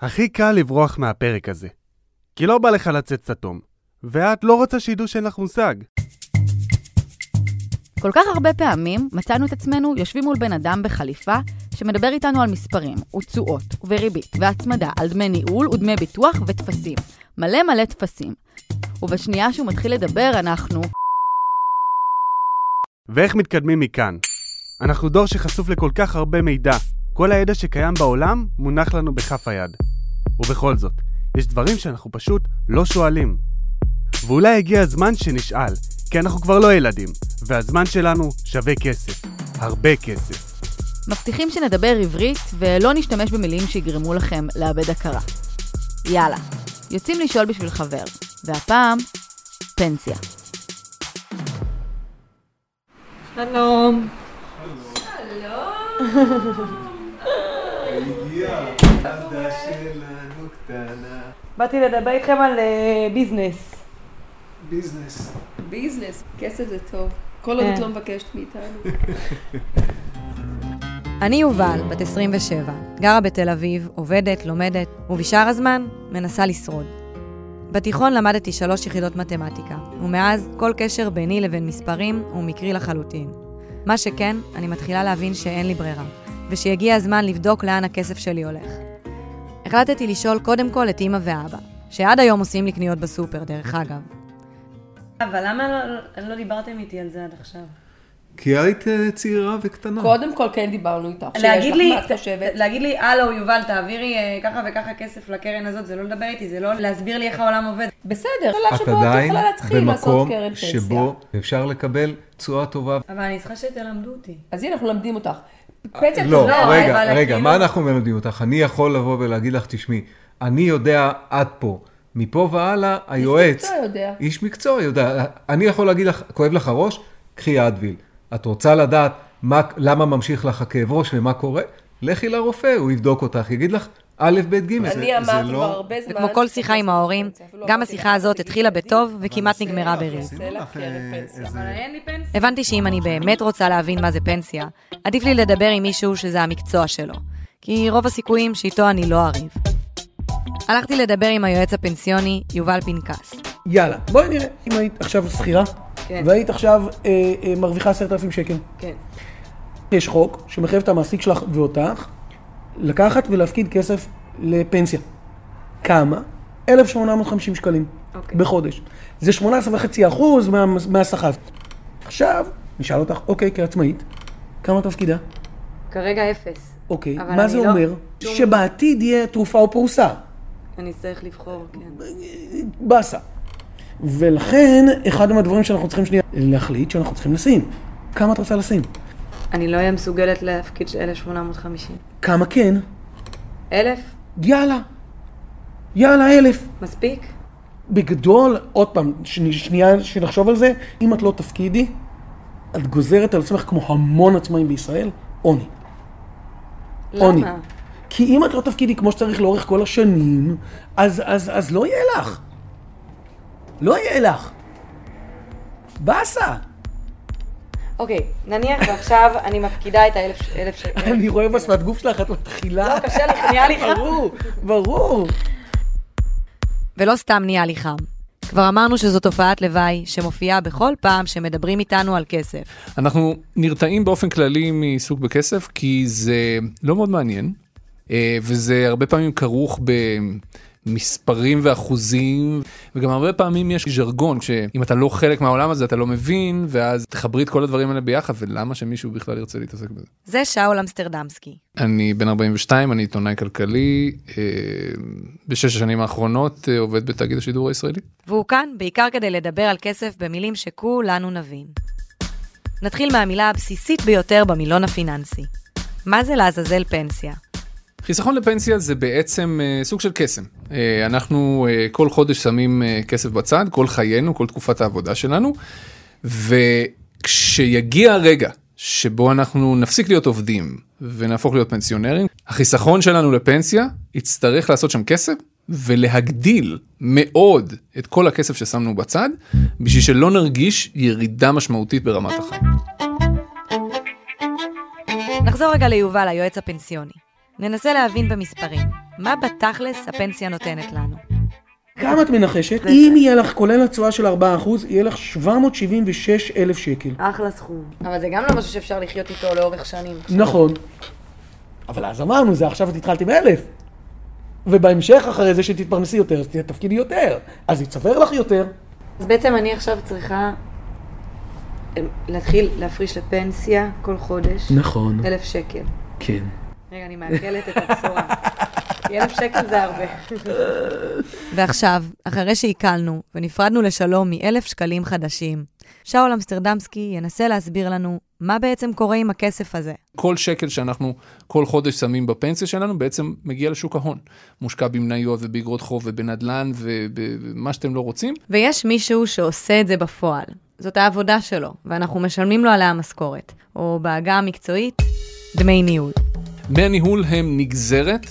הכי קל לברוח מהפרק הזה. כי לא בא לך לצאת סתום, ואת לא רוצה שידעו שאין לך מושג. כל כך הרבה פעמים מצאנו את עצמנו יושבים מול בן אדם בחליפה שמדבר איתנו על מספרים, ותשואות, וריבית, והצמדה, על דמי ניהול ודמי ביטוח וטפסים. מלא מלא טפסים. ובשנייה שהוא מתחיל לדבר אנחנו... ואיך מתקדמים מכאן? אנחנו דור שחשוף לכל כך הרבה מידע. כל הידע שקיים בעולם מונח לנו בכף היד. ובכל זאת, יש דברים שאנחנו פשוט לא שואלים. ואולי הגיע הזמן שנשאל, כי אנחנו כבר לא ילדים, והזמן שלנו שווה כסף. הרבה כסף. מבטיחים שנדבר עברית ולא נשתמש במילים שיגרמו לכם לאבד הכרה. יאללה, יוצאים לשאול בשביל חבר, והפעם, פנסיה. שלום. באתי לדבר איתכם על אה, ביזנס. ביזנס. ביזנס, כסף זה טוב. כל עוד את כן. לא מבקשת מאיתנו. אני יובל, בת 27, גרה בתל אביב, עובדת, לומדת, ובשאר הזמן מנסה לשרוד. בתיכון למדתי שלוש יחידות מתמטיקה, ומאז כל קשר ביני לבין מספרים הוא מקרי לחלוטין. מה שכן, אני מתחילה להבין שאין לי ברירה, ושיגיע הזמן לבדוק לאן הכסף שלי הולך. החלטתי לשאול קודם כל את אמא ואבא, שעד היום עושים לי קניות בסופר, דרך אגב. אבל למה לא, לא דיברתם איתי על זה עד עכשיו? כי היית אה, צעירה וקטנה. קודם כל כן דיברנו איתך. להגיד לי, מה את חושבת? להגיד לי, הלו יובל, תעבירי אה, ככה וככה כסף לקרן הזאת, זה לא לדבר איתי, זה לא להסביר לי איך העולם עובד. בסדר, את עדיין במקום. שבו אפשר לקבל תשואה טובה. אבל אני צריכה שתלמדו אותי. אז הנה, אנחנו מלמדים אותך. פנסיה לא, אבל רגע, רגע, כאילו- מה אנחנו מלמדים אותך? אני יכול לבוא ולהגיד לך, תשמעי, אני יודע עד פה. מפה והלאה, היועץ, מקצוע יודע. איש מקצוע יודע. אני יכול להגיד לך, כואב לך הראש? קחי אדוויל. את רוצה לדעת מה, למה ממשיך לך הכאב ראש ומה קורה? לכי לרופא, הוא יבדוק אותך, יגיד לך א', ב', ג'. אני אמרתי לא- כבר הרבה זמן. וכמו כל שיחה עם ההורים, לא גם השיחה הזאת התחילה בטוב וכמעט נגמרה בריב. אה. איזה- הבנתי שאם אני באמת רוצה להבין מה זה פנסיה, עדיף לי לדבר עם מישהו שזה המקצוע שלו. כי רוב הסיכויים שאיתו אני לא אריב. הלכתי לדבר עם היועץ הפנסיוני, יובל פנקס. יאללה, בואי נראה, אם היית עכשיו שכירה, כן. והיית עכשיו אה, אה, מרוויחה עשרת אלפים שקל. כן. יש חוק שמחייב את המעסיק שלך ואותך לקחת ולהפקיד כסף לפנסיה. כמה? 1,850 שקלים אוקיי. בחודש. זה 18.5 אחוז מה, מהשכר. עכשיו, נשאל אותך, אוקיי, כעצמאית, כמה תפקידה? כרגע אפס. אוקיי, מה זה לא- אומר? שום- שבעתיד יהיה תרופה או פרוסה. אני אצטרך לבחור, כן. באסה. ולכן, אחד מהדברים שאנחנו צריכים שנייה להחליט שאנחנו צריכים לשים. כמה את רוצה לשים? אני לא אהיה מסוגלת להפקיד 1,850. כמה כן? אלף? יאללה. יאללה, אלף. מספיק? בגדול, עוד פעם, שני, שנייה שנחשוב על זה, אם את לא תפקידי, את גוזרת על עצמך, כמו המון עצמאים בישראל, עוני. עוני. למה? כי אם את לא תפקידי כמו שצריך לאורך כל השנים, אז, אז, אז לא יהיה לך. לא יהיה לך. באסה. אוקיי, נניח ועכשיו אני מפקידה את האלף אלף שקל. אני רואה בשפת גוף שלך, את מתחילה. לא, קשה לי, נהיה לי חם. ברור, ברור. ולא סתם נהיה לי חם. כבר אמרנו שזו תופעת לוואי שמופיעה בכל פעם שמדברים איתנו על כסף. אנחנו נרתעים באופן כללי מעיסוק בכסף כי זה לא מאוד מעניין אה, וזה הרבה פעמים כרוך במספרים ואחוזים וגם הרבה פעמים יש ז'רגון שאם אתה לא חלק מהעולם הזה אתה לא מבין ואז תחברי את כל הדברים האלה ביחד ולמה שמישהו בכלל ירצה להתעסק בזה. זה שאול אמסטרדמסקי. אני בן 42 אני עיתונאי כלכלי אה, בשש השנים האחרונות אה, עובד בתאגיד השידור הישראלי. והוא כאן בעיקר כדי לדבר על כסף במילים שכולנו נבין. נתחיל מהמילה הבסיסית ביותר במילון הפיננסי. מה זה לעזאזל פנסיה? חיסכון לפנסיה זה בעצם אה, סוג של קסם. אה, אנחנו אה, כל חודש שמים אה, כסף בצד, כל חיינו, כל תקופת העבודה שלנו, וכשיגיע הרגע שבו אנחנו נפסיק להיות עובדים ונהפוך להיות פנסיונרים, החיסכון שלנו לפנסיה יצטרך לעשות שם כסף ולהגדיל מאוד את כל הכסף ששמנו בצד, בשביל שלא נרגיש ירידה משמעותית ברמת החיים. נחזור רגע ליובל, היועץ הפנסיוני. ננסה להבין במספרים. מה בתכלס הפנסיה נותנת לנו. כמה את מנחשת? אם יהיה לך, כולל התשואה של 4%, יהיה לך 776 אלף שקל. אחלה סכום. אבל זה גם לא משהו שאפשר לחיות איתו לאורך שנים. נכון. אבל אז אמרנו, זה עכשיו את התחלתי באלף. ובהמשך, אחרי זה שתתפרנסי יותר, אז תפקידי יותר. אז יצטבר לך יותר. אז בעצם אני עכשיו צריכה אה, להתחיל להפריש לפנסיה כל חודש. נכון. אלף שקל. כן. רגע, אני מעגלת את הבשורה. כי אלף שקל זה הרבה. ועכשיו, אחרי שעיכלנו ונפרדנו לשלום מאלף שקלים חדשים, שאול אמסטרדמסקי ינסה להסביר לנו מה בעצם קורה עם הכסף הזה. כל שקל שאנחנו כל חודש שמים בפנסיה שלנו בעצם מגיע לשוק ההון. מושקע במניות ובאגרות חוב ובנדל"ן ובמה שאתם לא רוצים. ויש מישהו שעושה את זה בפועל. זאת העבודה שלו, ואנחנו משלמים לו עליה משכורת, או בעגה המקצועית, דמי ניהול. דמי הניהול הם נגזרת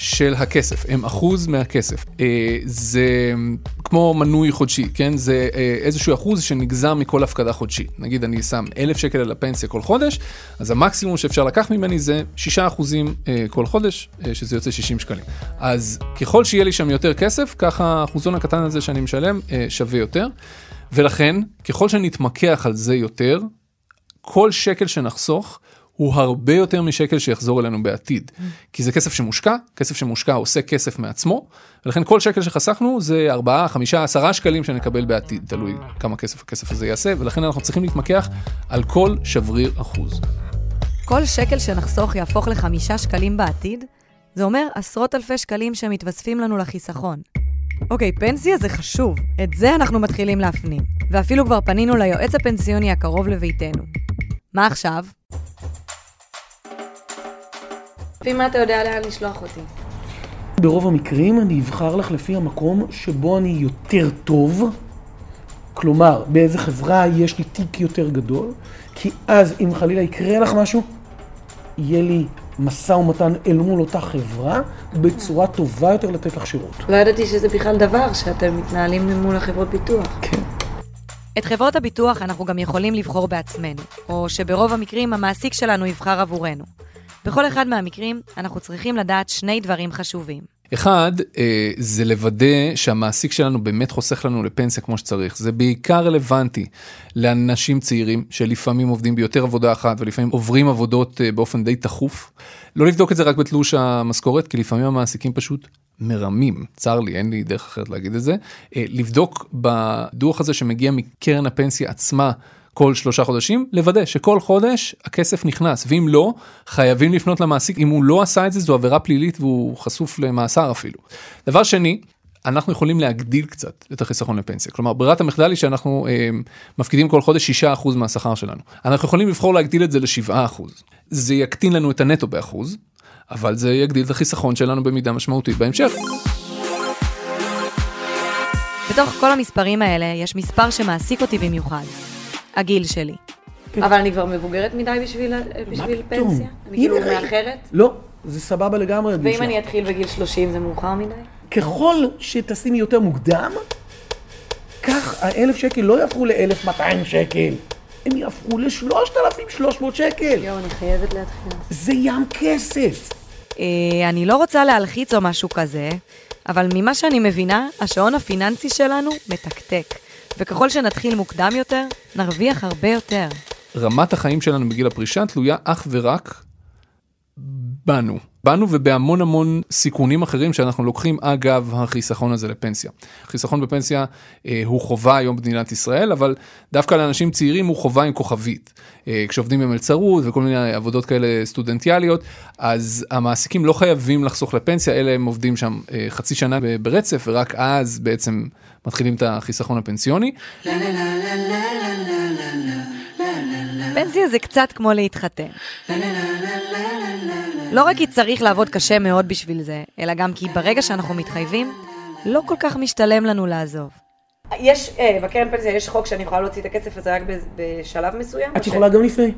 של הכסף, הם אחוז מהכסף. אה, זה כמו מנוי חודשי, כן? זה אה, איזשהו אחוז שנגזר מכל הפקדה חודשית. נגיד אני שם אלף שקל על הפנסיה כל חודש, אז המקסימום שאפשר לקחת ממני זה שישה אחוזים אה, כל חודש, שזה יוצא 60 שקלים. אז ככל שיהיה לי שם יותר כסף, ככה האחוזון הקטן הזה שאני משלם שווה יותר. ולכן, ככל שנתמקח על זה יותר, כל שקל שנחסוך, הוא הרבה יותר משקל שיחזור אלינו בעתיד. כי זה כסף שמושקע, כסף שמושקע עושה כסף מעצמו, ולכן כל שקל שחסכנו זה 4, 5, 10 שקלים שנקבל בעתיד, תלוי כמה כסף הכסף הזה יעשה, ולכן אנחנו צריכים להתמקח על כל שבריר אחוז. כל שקל שנחסוך יהפוך לחמישה שקלים בעתיד, זה אומר עשרות אלפי שקלים שמתווספים לנו לחיסכון. אוקיי, פנסיה זה חשוב, את זה אנחנו מתחילים להפנים. ואפילו כבר פנינו ליועץ הפנסיוני הקרוב לביתנו. מה עכשיו? לפי מה אתה יודע לאן לשלוח אותי? ברוב המקרים אני אבחר לך לפי המקום שבו אני יותר טוב, כלומר, באיזה חברה יש לי תיק יותר גדול, כי אז אם חלילה יקרה לך משהו, יהיה לי משא ומתן אל מול אותה חברה בצורה טובה יותר לתת לך שירות. לא ידעתי שזה בכלל דבר שאתם מתנהלים מול החברות ביטוח. כן. את חברות הביטוח אנחנו גם יכולים לבחור בעצמנו, או שברוב המקרים המעסיק שלנו יבחר עבורנו. בכל אחד מהמקרים אנחנו צריכים לדעת שני דברים חשובים. אחד, אה, זה לוודא שהמעסיק שלנו באמת חוסך לנו לפנסיה כמו שצריך. זה בעיקר רלוונטי לאנשים צעירים שלפעמים עובדים ביותר עבודה אחת ולפעמים עוברים עבודות אה, באופן די תכוף. לא לבדוק את זה רק בתלוש המשכורת, כי לפעמים המעסיקים פשוט מרמים, צר לי, אין לי דרך אחרת להגיד את זה. אה, לבדוק בדוח הזה שמגיע מקרן הפנסיה עצמה. כל שלושה חודשים, לוודא שכל חודש הכסף נכנס, ואם לא, חייבים לפנות למעסיק, אם הוא לא עשה את זה, זו עבירה פלילית והוא חשוף למאסר אפילו. דבר שני, אנחנו יכולים להגדיל קצת את החיסכון לפנסיה. כלומר, ברירת המחדל היא שאנחנו אה, מפקידים כל חודש 6% מהשכר שלנו. אנחנו יכולים לבחור להגדיל את זה ל-7%. זה יקטין לנו את הנטו באחוז, אבל זה יגדיל את החיסכון שלנו במידה משמעותית בהמשך. בתוך כל המספרים האלה יש מספר שמעסיק אותי במיוחד. הגיל שלי. כן. אבל אני כבר מבוגרת מדי בשביל, בשביל פנסיה? אני כאילו מאחרת? לא, זה סבבה לגמרי. ואם אני אתחיל בגיל 30 זה מאוחר מדי? ככל שתשימי יותר מוקדם, כך האלף שקל לא יהפכו ל-1,200 שקל. הם יהפכו ל-3,300 שקל. יואו, אני חייבת להתחיל. זה ים כסף. אה, אני לא רוצה להלחיץ או משהו כזה, אבל ממה שאני מבינה, השעון הפיננסי שלנו מתקתק. וככל שנתחיל מוקדם יותר, נרוויח הרבה יותר. רמת החיים שלנו בגיל הפרישה תלויה אך ורק בנו. בנו ובהמון המון סיכונים אחרים שאנחנו לוקחים אגב החיסכון הזה לפנסיה. חיסכון בפנסיה אה, הוא חובה היום במדינת ישראל, אבל דווקא לאנשים צעירים הוא חובה עם כוכבית. אה, כשעובדים במלצרות וכל מיני עבודות כאלה סטודנטיאליות, אז המעסיקים לא חייבים לחסוך לפנסיה, אלא הם עובדים שם אה, חצי שנה ברצף, ורק אז בעצם מתחילים את החיסכון הפנסיוני. פנסיה זה קצת כמו להתחתן. לא רק כי צריך לעבוד קשה מאוד בשביל זה, אלא גם כי ברגע שאנחנו מתחייבים, לא כל כך משתלם לנו לעזוב. יש, אה, בקרן פנסיה יש חוק שאני יכולה להוציא את הכסף הזה רק בשלב מסוים? את יכולה גם לפני.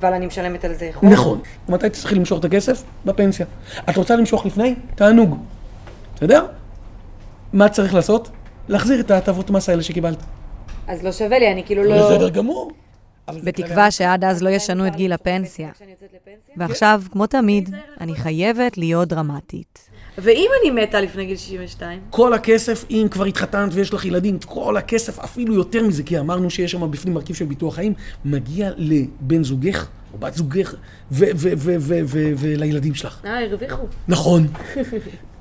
אבל אני משלמת על זה חוק? נכון. מתי תצטרכי למשוך את הכסף? בפנסיה. את רוצה למשוך לפני? תענוג. בסדר? מה צריך לעשות? להחזיר את ההטבות מס האלה שקיבלת. אז לא שווה לי, אני כאילו לא... בסדר גמור. בתקווה שעד אז לא ישנו את גיל הפנסיה. ועכשיו, כמו תמיד, אני חייבת להיות דרמטית. ואם אני מתה לפני גיל 62? כל הכסף, אם כבר התחתנת ויש לך ילדים, כל הכסף, אפילו יותר מזה, כי אמרנו שיש שם בפנים מרכיב של ביטוח חיים, מגיע לבן זוגך או בת זוגך ולילדים שלך. אה, הרוויחו. נכון.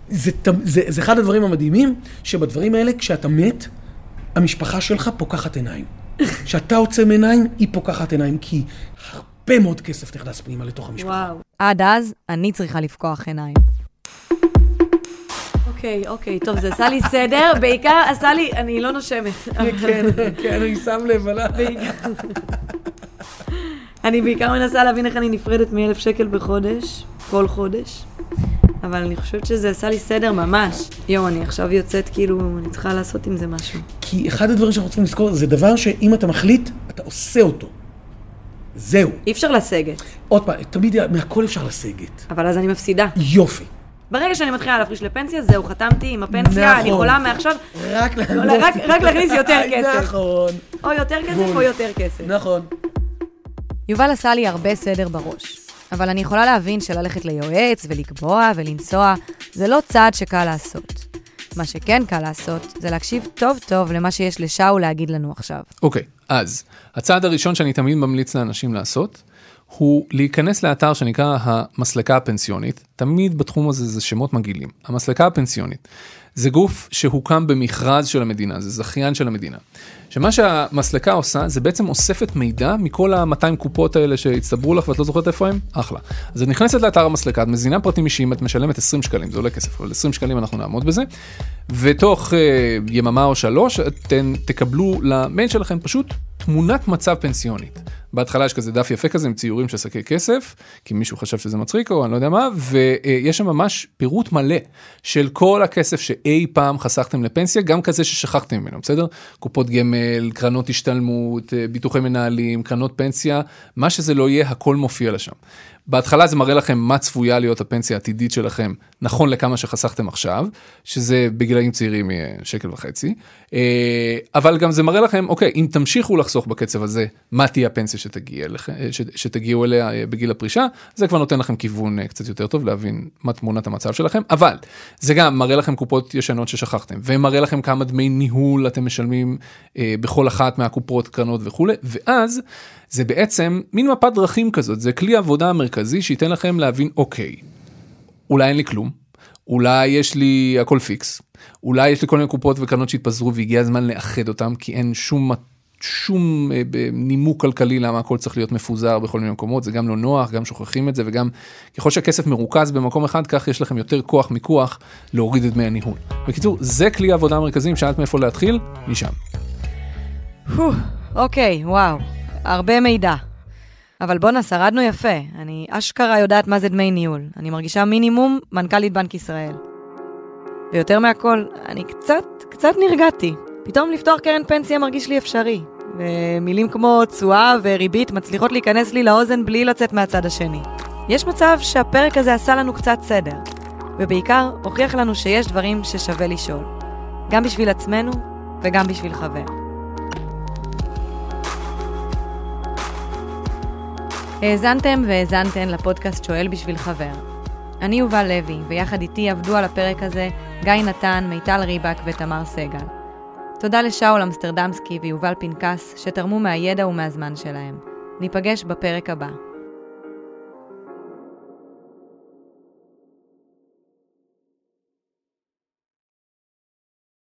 זה, תמ- זה, זה אחד הדברים המדהימים, שבדברים האלה, כשאתה מת, המשפחה שלך פוקחת עיניים. כשאתה עוצם עיניים, היא פוקחת עיניים, כי הרבה מאוד כסף נכנס פנימה לתוך המשפחה. וואו. עד אז, אני צריכה לפקוח עיניים. אוקיי, אוקיי, טוב, זה עשה לי סדר, בעיקר עשה לי, אני לא נושמת. כן, כן, אני שם לב, עלה. אני בעיקר מנסה להבין איך אני נפרדת מאלף שקל בחודש, כל חודש. אבל אני חושבת שזה עשה לי סדר ממש. יואו, אני עכשיו יוצאת כאילו, אני צריכה לעשות עם זה משהו. כי אחד הדברים שאנחנו צריכים לזכור, זה דבר שאם אתה מחליט, אתה עושה אותו. זהו. אי אפשר לסגת, עוד פעם, תמיד מהכל אפשר לסגת. אבל אז אני מפסידה. יופי. ברגע שאני מתחילה להפריש לפנסיה, זהו, חתמתי עם הפנסיה, אני נכון. יכולה מעכשיו, רק לא, רק- רק להכניס יותר כסף. נכון, או יותר כסף או יותר כסף. נכון. יובל עשה לי הרבה סדר בראש, אבל אני יכולה להבין שללכת ליועץ ולקבוע ולנסוע, זה לא צעד שקל לעשות. מה שכן קל לעשות, זה להקשיב טוב טוב למה שיש לשאול להגיד לנו עכשיו. אוקיי, אז הצעד הראשון שאני תמיד ממליץ לאנשים לעשות, הוא להיכנס לאתר שנקרא המסלקה הפנסיונית, תמיד בתחום הזה זה שמות מגעילים. המסלקה הפנסיונית זה גוף שהוקם במכרז של המדינה, זה זכיין של המדינה. שמה שהמסלקה עושה זה בעצם אוספת מידע מכל ה-200 קופות האלה שהצטברו לך ואת לא זוכרת איפה הם? אחלה. אז את נכנסת לאתר המסלקה, את מזינה פרטים אישיים, את משלמת 20 שקלים, זה עולה כסף, אבל 20 שקלים אנחנו נעמוד בזה. ותוך uh, יממה או שלוש אתן תקבלו למייל שלכם פשוט תמונת מצב פנסיונית. בהתחלה יש כזה דף יפה כזה עם ציורים של שקי כסף, כי מישהו חשב שזה מצחיק או אני לא יודע מה, ויש שם ממש פירוט מלא של כל הכסף שאי פעם חסכתם לפנסיה, גם כזה ששכחתם ממנו, בסדר? קופות גמל, קרנות השתלמות, אה, ביטוחי מנהלים, קרנות פנסיה, מה שזה לא יהיה, הכל מופיע לשם. בהתחלה זה מראה לכם מה צפויה להיות הפנסיה העתידית שלכם, נכון לכמה שחסכתם עכשיו, שזה בגילאים צעירים יהיה שקל וחצי, אה, אבל גם זה מראה לכם, אוקיי, אם תמשיכו לחסוך בקצב הזה, מה תהיה הפנסיה שתגיע, לכם- אה, שתגיעו אליה אה, בגיל הפרישה, זה כבר נותן לכם כיוון קצת יותר טוב להבין מה תמונת המצב שלכם, אבל זה גם מראה לכם קופות ישנות ששכחתם, ומראה לכם כמה דמי ניהול אתם משלמים בכל אחת מהקופות, קרנות וכולי, ואז זה בעצם מין מפת דרכים כזאת, זה כלי עבודה המרכזי שייתן לכם להבין, אוקיי, אולי אין לי כלום, אולי יש לי הכל פיקס, אולי יש לי כל מיני קופות וקרנות שהתפזרו והגיע הזמן לאחד אותם, כי אין שום, שום אה, נימוק כלכלי למה הכל צריך להיות מפוזר בכל מיני מקומות, זה גם לא נוח, גם שוכחים את זה, וגם ככל שהכסף מרוכז במקום אחד, כך יש לכם יותר כוח מיקוח להוריד את דמי הניהול. בקיצור, זה כלי העבודה המרכזי, אם שאלת מאיפה להתחיל, משם. אוקיי, וואו, הרבה מידע. אבל בואנה, שרדנו יפה. אני אשכרה יודעת מה זה דמי ניהול. אני מרגישה מינימום מנכ"לית בנק ישראל. ויותר מהכל, אני קצת, קצת נרגעתי. פתאום לפתוח קרן פנסיה מרגיש לי אפשרי. ומילים כמו תשואה וריבית מצליחות להיכנס לי לאוזן בלי לצאת מהצד השני. יש מצב שהפרק הזה עשה לנו קצת סדר, ובעיקר הוכיח לנו שיש דברים ששווה לשאול. גם בשביל עצמנו וגם בשביל חבר. האזנתם והאזנתן לפודקאסט שואל בשביל חבר. אני יובל לוי, ויחד איתי עבדו על הפרק הזה גיא נתן, מיטל ריבק ותמר סגל. תודה לשאול אמסטרדמסקי ויובל פנקס, שתרמו מהידע ומהזמן שלהם. ניפגש בפרק הבא.